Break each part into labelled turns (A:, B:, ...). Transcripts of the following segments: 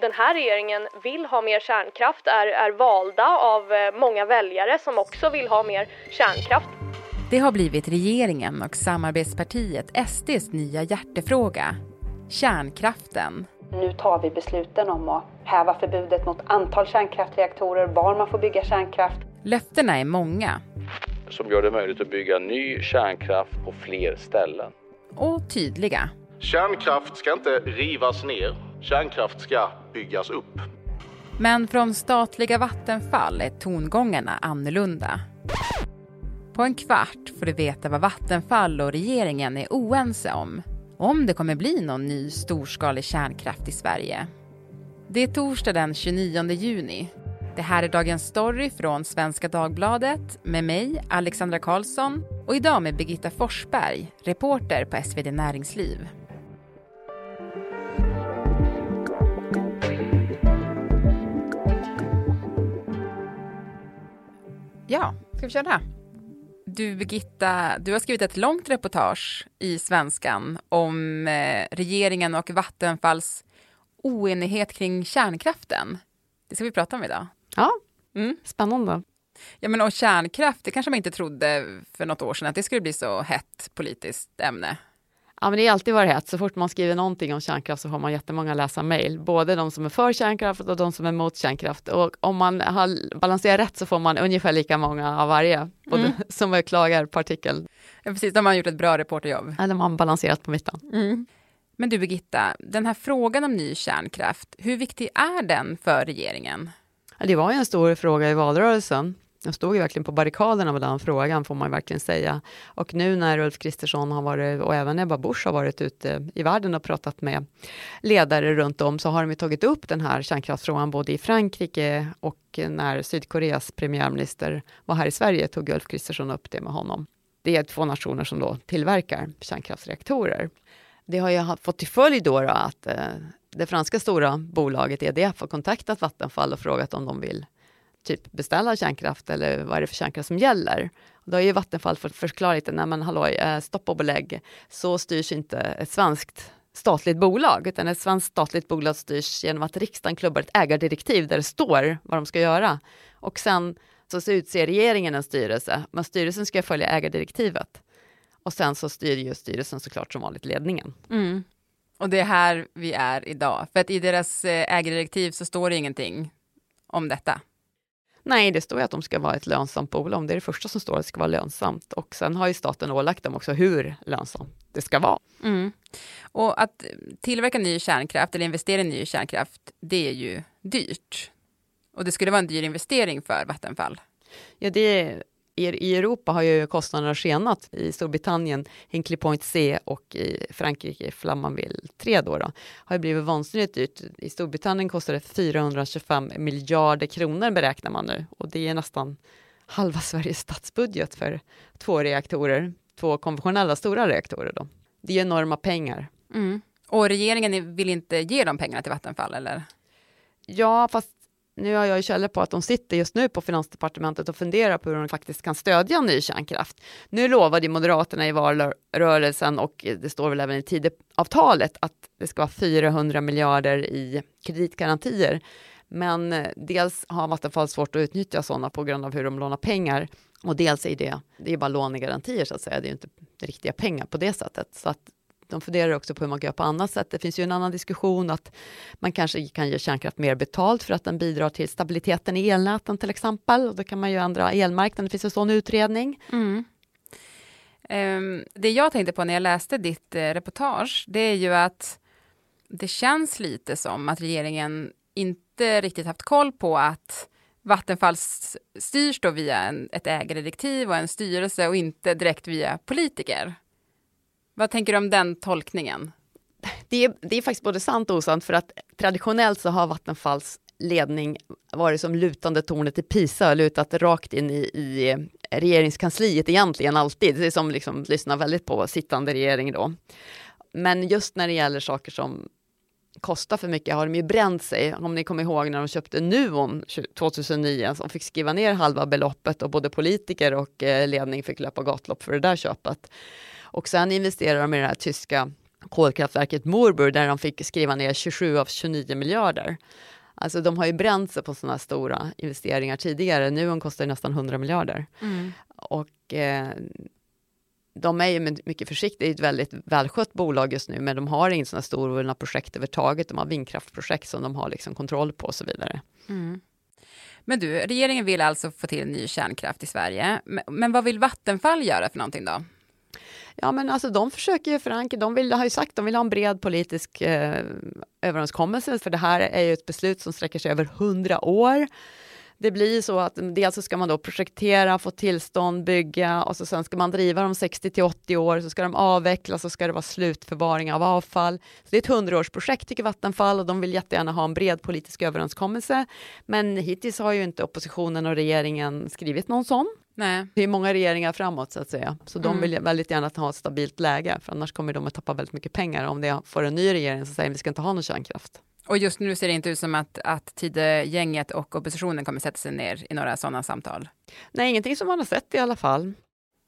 A: den här regeringen vill ha mer kärnkraft, är, är valda av eh, många väljare som också vill ha mer kärnkraft.
B: Det har blivit regeringen och samarbetspartiet SDs nya hjärtefråga, kärnkraften.
C: Nu tar vi besluten om att häva förbudet mot antal kärnkraftreaktorer, var man får bygga kärnkraft.
B: Löftena är många.
D: Som gör det möjligt att bygga ny kärnkraft på fler ställen.
B: Och tydliga.
E: Kärnkraft ska inte rivas ner. Kärnkraft ska byggas upp.
B: Men från statliga Vattenfall är tongångarna annorlunda. På en kvart får du veta vad Vattenfall och regeringen är oense om. Om det kommer bli någon ny storskalig kärnkraft i Sverige. Det är torsdag den 29 juni. Det här är Dagens Story från Svenska Dagbladet med mig, Alexandra Karlsson och idag med Birgitta Forsberg, reporter på SvD Näringsliv. Ja, ska vi köra? Du Birgitta, du har skrivit ett långt reportage i Svenskan om eh, regeringen och Vattenfalls oenighet kring kärnkraften. Det ska vi prata om idag.
F: Ja, mm. spännande.
B: Ja, men och kärnkraft, det kanske man inte trodde för något år sedan att det skulle bli så hett politiskt ämne.
F: Ja, men det har alltid varit hett. Så fort man skriver någonting om kärnkraft så får man jättemånga läsa mejl. Både de som är för kärnkraft och de som är emot kärnkraft. Och om man har balanserat rätt så får man ungefär lika många av varje, både mm. som klagar på artikeln.
B: Ja, precis, de har gjort ett bra reporterjobb.
F: Eller man har balanserat på mitten. Mm.
B: Men du Birgitta, den här frågan om ny kärnkraft, hur viktig är den för regeringen?
F: Det var ju en stor fråga i valrörelsen. Jag stod ju verkligen på barrikaderna med den frågan, får man verkligen säga. Och nu när Ulf Kristersson har varit, och även Ebba Busch har varit ute i världen och pratat med ledare runt om, så har de tagit upp den här kärnkraftsfrågan både i Frankrike och när Sydkoreas premiärminister var här i Sverige tog Ulf Kristersson upp det med honom. Det är två nationer som då tillverkar kärnkraftsreaktorer. Det har ju fått till följd då, då att eh, det franska stora bolaget EDF har kontaktat Vattenfall och frågat om de vill typ beställa kärnkraft eller vad är det för kärnkraft som gäller? Då har ju Vattenfall fått förklara lite, nej men halloj, eh, stopp och belägg, så styrs inte ett svenskt statligt bolag, utan ett svenskt statligt bolag styrs genom att riksdagen klubbar ett ägardirektiv där det står vad de ska göra. Och sen så utser regeringen en styrelse, men styrelsen ska följa ägardirektivet. Och sen så styr ju styrelsen såklart som vanligt ledningen.
B: Mm. Och det är här vi är idag, för att i deras eh, ägardirektiv så står det ingenting om detta.
F: Nej, det står ju att de ska vara ett lönsamt bolag. Det är det första som står, att det ska vara lönsamt. Och sen har ju staten ålagt dem också hur lönsamt det ska vara.
B: Mm. Och att tillverka ny kärnkraft eller investera i ny kärnkraft, det är ju dyrt. Och det skulle vara en dyr investering för Vattenfall.
F: Ja, det i Europa har ju kostnaderna skenat. I Storbritannien, Hinkley Point C och i Frankrike, Flamanville 3 då, då har blivit vansinnigt dyrt. I Storbritannien kostar det 425 miljarder kronor beräknar man nu och det är nästan halva Sveriges statsbudget för två reaktorer, två konventionella stora reaktorer då. Det är enorma pengar.
B: Mm. Och regeringen vill inte ge de pengarna till Vattenfall eller?
F: Ja, fast nu har jag ju källor på att de sitter just nu på Finansdepartementet och funderar på hur de faktiskt kan stödja ny kärnkraft. Nu lovade Moderaterna i valrörelsen och det står väl även i Tidöavtalet att det ska vara 400 miljarder i kreditgarantier. Men eh, dels har Vattenfall svårt att utnyttja sådana på grund av hur de lånar pengar och dels är det, det är bara lånegarantier så att säga, det är ju inte riktiga pengar på det sättet. Så att de funderar också på hur man kan göra på annat sätt. Det finns ju en annan diskussion att man kanske kan ge kärnkraft mer betalt för att den bidrar till stabiliteten i elnäten till exempel. Och då kan man ju ändra elmarknaden. Det finns en sån utredning.
B: Mm. Um, det jag tänkte på när jag läste ditt eh, reportage, det är ju att det känns lite som att regeringen inte riktigt haft koll på att Vattenfall styrs då via en, ett ägardirektiv och en styrelse och inte direkt via politiker. Vad tänker du om den tolkningen?
F: Det är, det är faktiskt både sant och osant för att traditionellt så har Vattenfalls ledning varit som lutande tornet i Pisa, lutat rakt in i, i regeringskansliet egentligen alltid. Det är som liksom lyssnar väldigt på sittande regering då. Men just när det gäller saker som kostar för mycket har de ju bränt sig. Om ni kommer ihåg när de köpte Nuon 2009 som fick skriva ner halva beloppet och både politiker och eh, ledning fick löpa gatlopp för det där köpet. Och sen investerar de i det här tyska kolkraftverket Moorburg där de fick skriva ner 27 av 29 miljarder. Alltså de har ju bränt sig på sådana stora investeringar tidigare. Nuon kostar nästan 100 miljarder.
B: Mm.
F: Och eh, de är ju mycket försiktiga, det är ett väldigt välskött bolag just nu, men de har inga sådana stora projekt överhuvudtaget. De har vindkraftprojekt som de har liksom kontroll på och så vidare.
B: Mm. Men du, regeringen vill alltså få till ny kärnkraft i Sverige. Men, vad vill Vattenfall göra för någonting då?
F: Ja, men alltså de försöker ju förankra, de vill, har ju sagt, de vill ha en bred politisk eh, överenskommelse, för det här är ju ett beslut som sträcker sig över hundra år det blir så att dels så ska man då projektera, få tillstånd, bygga och så sen ska man driva dem 60 till 80 år, så ska de avvecklas och ska det vara slutförvaring av avfall. Så det är ett hundraårsprojekt tycker Vattenfall och de vill jättegärna ha en bred politisk överenskommelse. Men hittills har ju inte oppositionen och regeringen skrivit någon sån.
B: Nej.
F: Det är många regeringar framåt så att säga, så de
B: Mm.
F: vill väldigt gärna ha ett stabilt läge, för annars kommer de att tappa väldigt mycket pengar om det får en ny regering som säger att vi ska inte ha någon kärnkraft.
B: Och just nu ser det inte ut som att, att Tidegänget och oppositionen kommer sätta sig ner i några sådana samtal.
F: Nej, ingenting som man har sett i alla fall.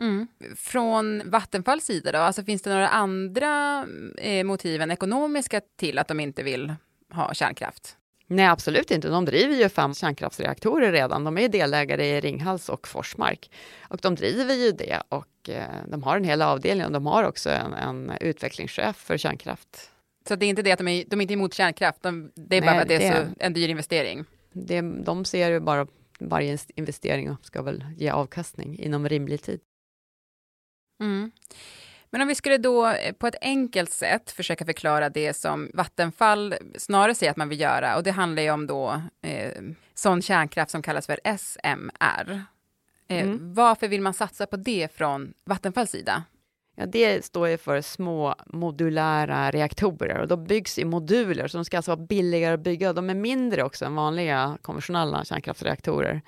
B: Mm. Från Vattenfalls sida då, alltså finns det några andra eh, motiv än ekonomiska till att de inte vill ha kärnkraft?
F: Nej, absolut inte. De driver ju fem kärnkraftsreaktorer redan. De är delägare i Ringhals och Forsmark. Och de driver ju det och eh, de har en hel avdelning och de har också en, en utvecklingschef för kärnkraft.
B: Så det är inte det att de är, de är inte emot kärnkraft, de, det är
F: Nej,
B: bara att det är
F: det-
B: så, en dyr investering.
F: Det, de ser ju bara varje investering ska väl ge avkastning inom rimlig tid.
B: Mm. Men om vi skulle då eh, på ett enkelt sätt försöka förklara det som Vattenfall snarare säger att man vill göra, och det handlar ju om då eh, sån kärnkraft som kallas för SMR. Eh,
F: Mm.
B: Varför vill man satsa på det från Vattenfalls sida?
F: Ja, det står ju för små modulära reaktorer och de byggs i moduler, så de ska alltså vara billigare att bygga. De är mindre också än vanliga konventionella kärnkraftsreaktorer.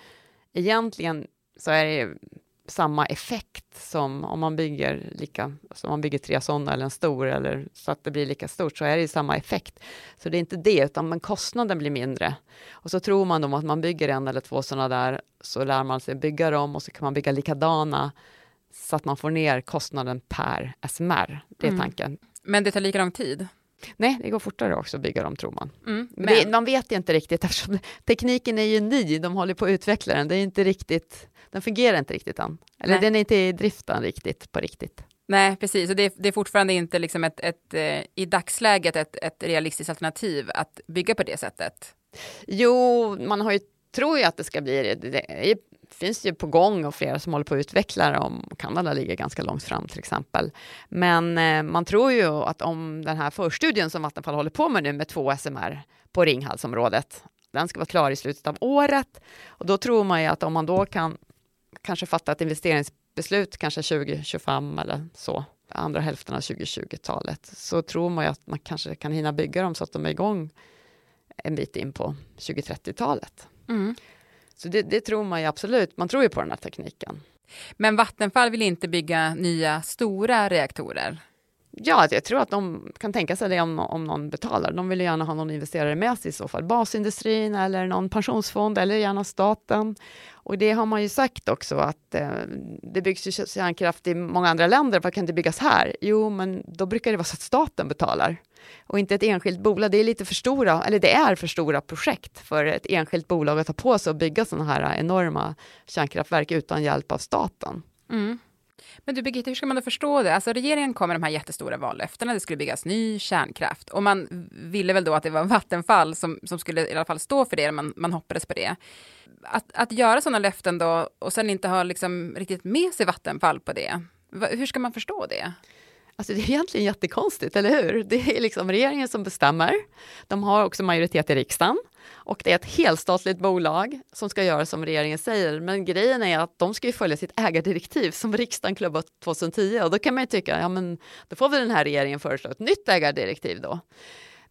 F: Egentligen så är det ju samma effekt som om man bygger lika, alltså som man bygger tre sådana eller en stor, eller så att det blir lika stort, så är det ju samma effekt. Så det är inte det, utan men kostnaden blir mindre. Och så tror man då att man bygger en eller två sådana där, så lär man sig bygga dem och så kan man bygga likadana så att man får ner kostnaden per SMR. Det är
B: Mm.
F: tanken.
B: Men det tar lika lång tid.
F: Nej, det går fortare också att bygga dem tror man.
B: Mm.
F: Men det, man vet inte riktigt eftersom tekniken är ju ny. De håller på att utveckla den. Det är inte riktigt, den fungerar inte riktigt än. Eller
B: Nej.
F: den är inte i driften riktigt på riktigt.
B: nej, precis. Och det, är- det är fortfarande inte liksom ett, ett, eh, i dagsläget ett, ett realistiskt alternativ att bygga på det sättet.
F: Jo, man har ju, tror ju att det ska bli det. Det finns ju på gång och flera som håller på att utveckla dem. Kanada ligger ganska långt fram till exempel. Men eh, man tror ju att om den här förstudien som Vattenfall håller på med nu med två SMR på Ringhalsområdet, den ska vara klar i slutet av året. Och då tror man ju att om man då kan kanske fatta ett investeringsbeslut, kanske 2025 eller så, andra hälften av 2020-talet, så tror man ju att man kanske kan hinna bygga dem så att de är igång en bit in på 2030-talet.
B: Mm.
F: Så det, det tror man ju absolut. Man tror ju på den här tekniken.
B: Men Vattenfall vill inte bygga nya stora reaktorer.
F: Ja, jag tror att de kan tänka sig det om, om någon betalar. De vill gärna ha någon investerare med sig i så fall. Basindustrin eller någon pensionsfond eller gärna staten. Och det har man ju sagt också att eh, det byggs ju kärnkraft i många andra länder. Vad kan det byggas här? Jo, men då brukar det vara så att staten betalar och inte ett enskilt bolag. Det är lite för stora, eller det är för stora projekt för ett enskilt bolag att ta på sig och bygga sådana här enorma kärnkraftverk utan hjälp av staten.
B: Mm. Men du Birgitta, hur ska man då förstå det? Alltså regeringen kom med de här jättestora vallöftena, det skulle byggas ny kärnkraft och man ville väl då att det var Vattenfall som, som skulle i alla fall stå för det, man, man hoppades på det. Att, att göra sådana löften då och sen inte ha liksom riktigt med sig Vattenfall på det, va, hur ska man förstå det?
F: Alltså det är egentligen jättekonstigt, eller hur? Det är liksom regeringen som bestämmer. De har också majoritet i riksdagen och det är ett helstatligt bolag som ska göra som regeringen säger. Men grejen är att de ska ju följa sitt ägardirektiv som riksdagen klubbat 2010 och då kan man ju tycka, ja men då får väl den här regeringen föreslå ett nytt ägardirektiv då.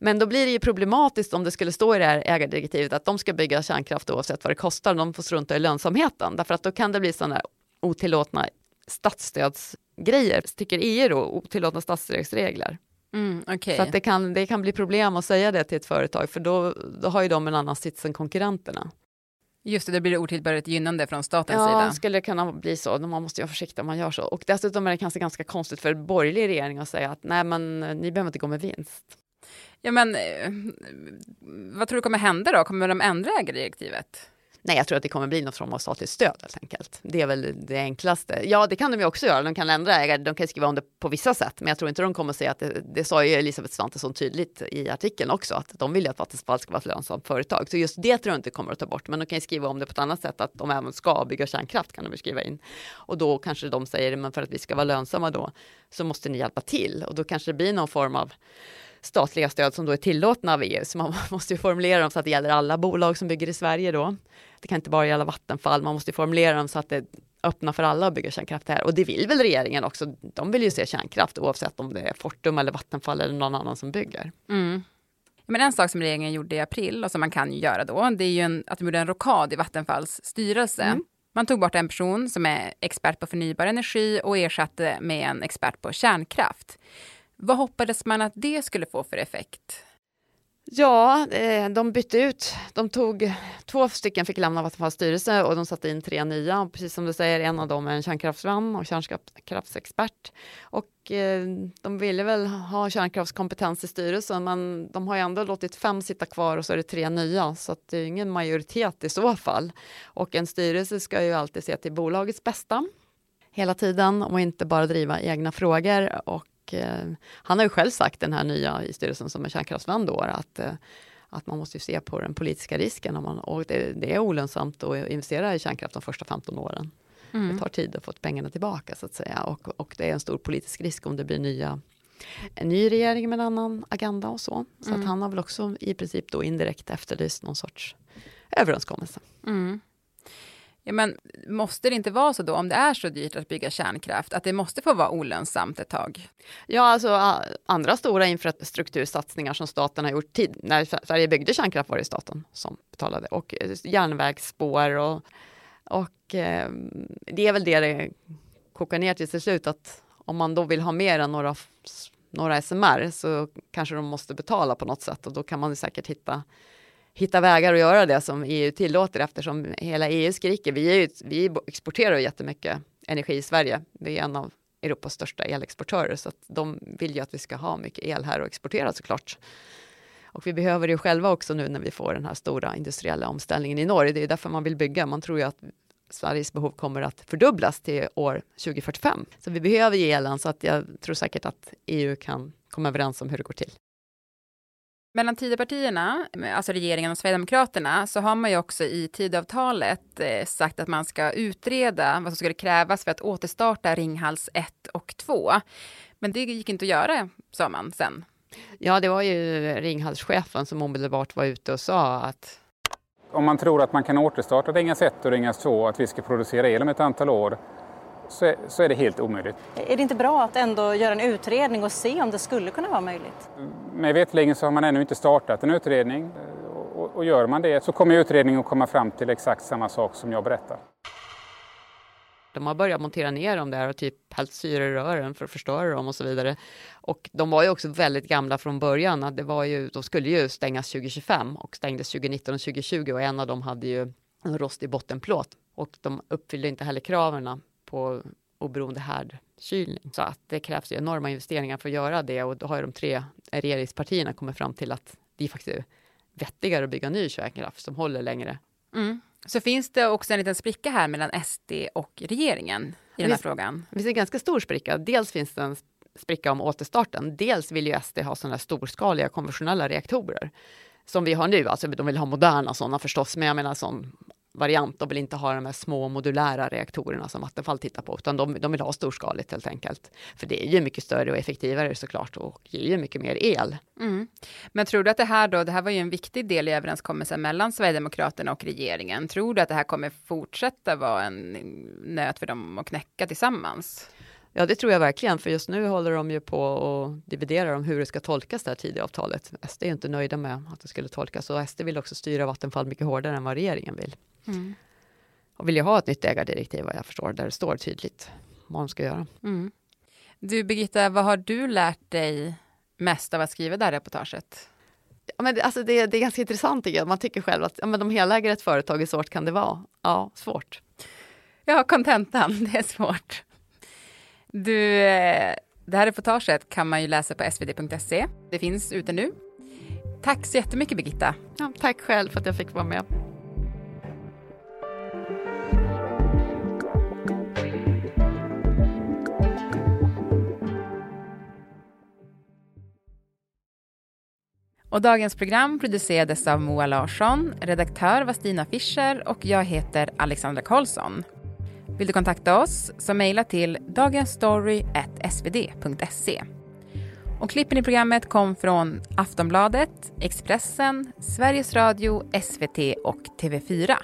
F: Men då blir det ju problematiskt om det skulle stå i det här ägardirektivet att de ska bygga kärnkraft oavsett vad det kostar. De får strunta i lönsamheten därför att då kan det bli sådana här otillåtna statsstödsgrejer, tycker EU då, otillåtna statsstödsregler.
B: Mm, okej.
F: Så att det kan, det kan bli problem att säga det till ett företag för då, då har ju de en annan sits än konkurrenterna.
B: Just det, det blir otillbörligt gynnande från statens
F: Ja,
B: sida.
F: skulle det kunna bli så. Man måste ju vara försiktig om man gör så. Och dessutom är det kanske ganska konstigt för en borgerlig regering att säga att nej, men eh, ni behöver inte gå med vinst.
B: Ja, men eh, vad tror du kommer hända då? Kommer de ändra ägardirektivet?
F: Nej, jag tror att det kommer bli något form av statligt stöd helt enkelt. Det är väl det enklaste. Ja, det kan de ju också göra. De kan ändra ägare, de kan skriva om det på vissa sätt. Men jag tror inte de kommer säga att det, det sa ju Elisabeth Svantesson tydligt i artikeln också, att de vill ju att Vattenfall ska vara ett lönsamt företag. Så just det tror jag inte kommer att ta bort. Men de kan ju skriva om det på ett annat sätt, att de även ska bygga kärnkraft kan de ju skriva in. Och då kanske de säger, men för att vi ska vara lönsamma då, så måste ni hjälpa till. Och då kanske det blir någon form av statliga stöd som då är tillåtna av EU. Så man måste ju formulera dem så att det gäller alla bolag som bygger i Sverige då. Det kan inte bara gälla Vattenfall, man måste formulera dem så att det öppnar för alla att bygga kärnkraft här. Och det vill väl regeringen också. De vill ju se kärnkraft oavsett om det är Fortum eller Vattenfall eller någon annan som bygger.
B: Mm. Men en sak som regeringen gjorde i april och som man kan göra då, det är ju en, att de gjorde en rockad i Vattenfalls styrelse.
F: Mm.
B: Man tog bort en person som är expert på förnybar energi och ersatte med en expert på kärnkraft. Vad hoppades man att det skulle få för effekt?
F: Ja, eh, de bytte ut. De tog, två stycken fick lämna Vattenfalls styrelse och de satte in tre nya. Och Precis som du säger, en av dem är en kärnkraftsvän och kärnkraftsexpert. Och eh, de ville väl ha kärnkraftskompetens i styrelsen, men de har ju ändå låtit fem sitta kvar och så är det tre nya, så att det är ingen majoritet i så fall. Och en styrelse ska ju alltid se till bolagets bästa hela tiden och inte bara driva egna frågor. Och eh, han har ju själv sagt, den här nya i styrelsen som är kärnkraftsvän då, att, eh, att man måste se på den politiska risken. Om man, och det, det är olönsamt att investera i kärnkraft de första 15 åren. Det tar tid att få pengarna tillbaka så att säga. Och, och det är en stor politisk risk om det blir nya, en ny regering med en annan agenda och så. Så att han har väl också i princip då indirekt efterlyst någon sorts överenskommelse.
B: Mm. Ja, men måste det inte vara så då, om det är så dyrt att bygga kärnkraft, att det måste få vara olönsamt ett tag?
F: Ja, alltså andra stora infrastruktursatsningar som staten har gjort tid, när Sverige byggde kärnkraft var det staten som betalade och eh, järnvägsspår och, och eh, det är väl det det kokar ner till till slut att om man då vill ha mer än några, några SMR så kanske de måste betala på något sätt och då kan man säkert hitta hitta vägar att göra det som EU tillåter eftersom hela EU skriker. Vi, är ju, vi exporterar ju jättemycket energi i Sverige. Vi är en av Europas största elexportörer så att de vill ju att vi ska ha mycket el här och exportera såklart. Och vi behöver det ju själva också nu när vi får den här stora industriella omställningen i norr. Det är därför man vill bygga. Man tror ju att Sveriges behov kommer att fördubblas till år 2045. Så vi behöver ju elen så att jag tror säkert att EU kan komma överens om hur det går till.
B: Mellan Tidöpartierna, alltså regeringen och Sverigedemokraterna, så har man ju också i Tidöavtalet eh, sagt att man ska utreda vad som skulle krävas för att återstarta Ringhals 1 och 2. Men det gick inte att göra, sa man sen.
F: Ja, det var ju Ringhalschefen som omedelbart var ute och sa att
G: Om man tror att man kan återstarta Ringhals 1 och Ringhals 2 och att vi ska producera el om ett antal år så är, så är det helt omöjligt.
H: Är det inte bra att ändå göra en utredning och se om det skulle kunna vara möjligt?
G: Med vetligen så har man ännu inte startat en utredning och, och gör man det så kommer utredningen att komma fram till exakt samma sak som jag berättar.
F: de har börjat montera ner dem där och typ hällt syre i rören för att förstöra dem och så vidare. Och de var ju också väldigt gamla från början. Att det var ju, de skulle ju stängas 2025 och stängdes 2019 och 2020 och en av dem hade ju en rostig bottenplåt och de uppfyllde inte heller kraven på oberoende härdkylning. Så att det krävs enorma investeringar för att göra det och då har ju de tre regeringspartierna kommit fram till att det är faktiskt vettigare att bygga ny kärnkraft som håller längre.
B: Mm. Så finns det också en liten spricka här mellan SD och regeringen i den här
F: Visst.
B: frågan.
F: Det finns en ganska stor spricka. Dels finns det en spricka om återstarten. Dels vill ju SD ha sådana storskaliga konventionella reaktorer som vi har nu. Alltså de vill ha moderna sådana förstås, men jag menar som variant. De vill inte ha de här små modulära reaktorerna som Vattenfall tittar på, utan de, de vill ha storskaligt helt enkelt. För det är ju mycket större och effektivare såklart och ger ju mycket mer el.
B: Mm. Men tror du att det här då, det här var ju en viktig del i överenskommelsen mellan Sverigedemokraterna och regeringen. Tror du att det här kommer fortsätta vara en nöt för dem att knäcka tillsammans?
F: Ja, det tror jag verkligen, för just nu håller de ju på och dividerar om hur det ska tolkas det här Tidöavtalet. SD är inte nöjda med att det skulle tolkas och SD vill också styra Vattenfall mycket hårdare än vad regeringen vill.
B: Mm.
F: Och vill ju ha ett nytt ägardirektiv vad jag förstår, där det står tydligt vad de ska göra.
B: Mm. Du Birgitta, vad har du lärt dig mest av att skriva det här reportaget?
F: Ja, men det, alltså det, det är ganska intressant tycker jag. Man tycker själv att ja, men de heläger ett företag, hur svårt kan det vara? Ja, svårt.
B: Ja, kontentan, det är svårt. Du, eh, det här reportaget kan man ju läsa på svd.se. Det finns ute nu. Tack så jättemycket Birgitta.
F: Ja, tack själv för att jag fick vara med.
B: Och dagens program producerades av Moa Larsson, redaktör var Stina Fischer och jag heter Alexandra Karlsson. Vill du kontakta oss så mejla till dagensstory.svd.se. Och klippen i programmet kom från Aftonbladet, Expressen, Sveriges Radio, SVT och TV4.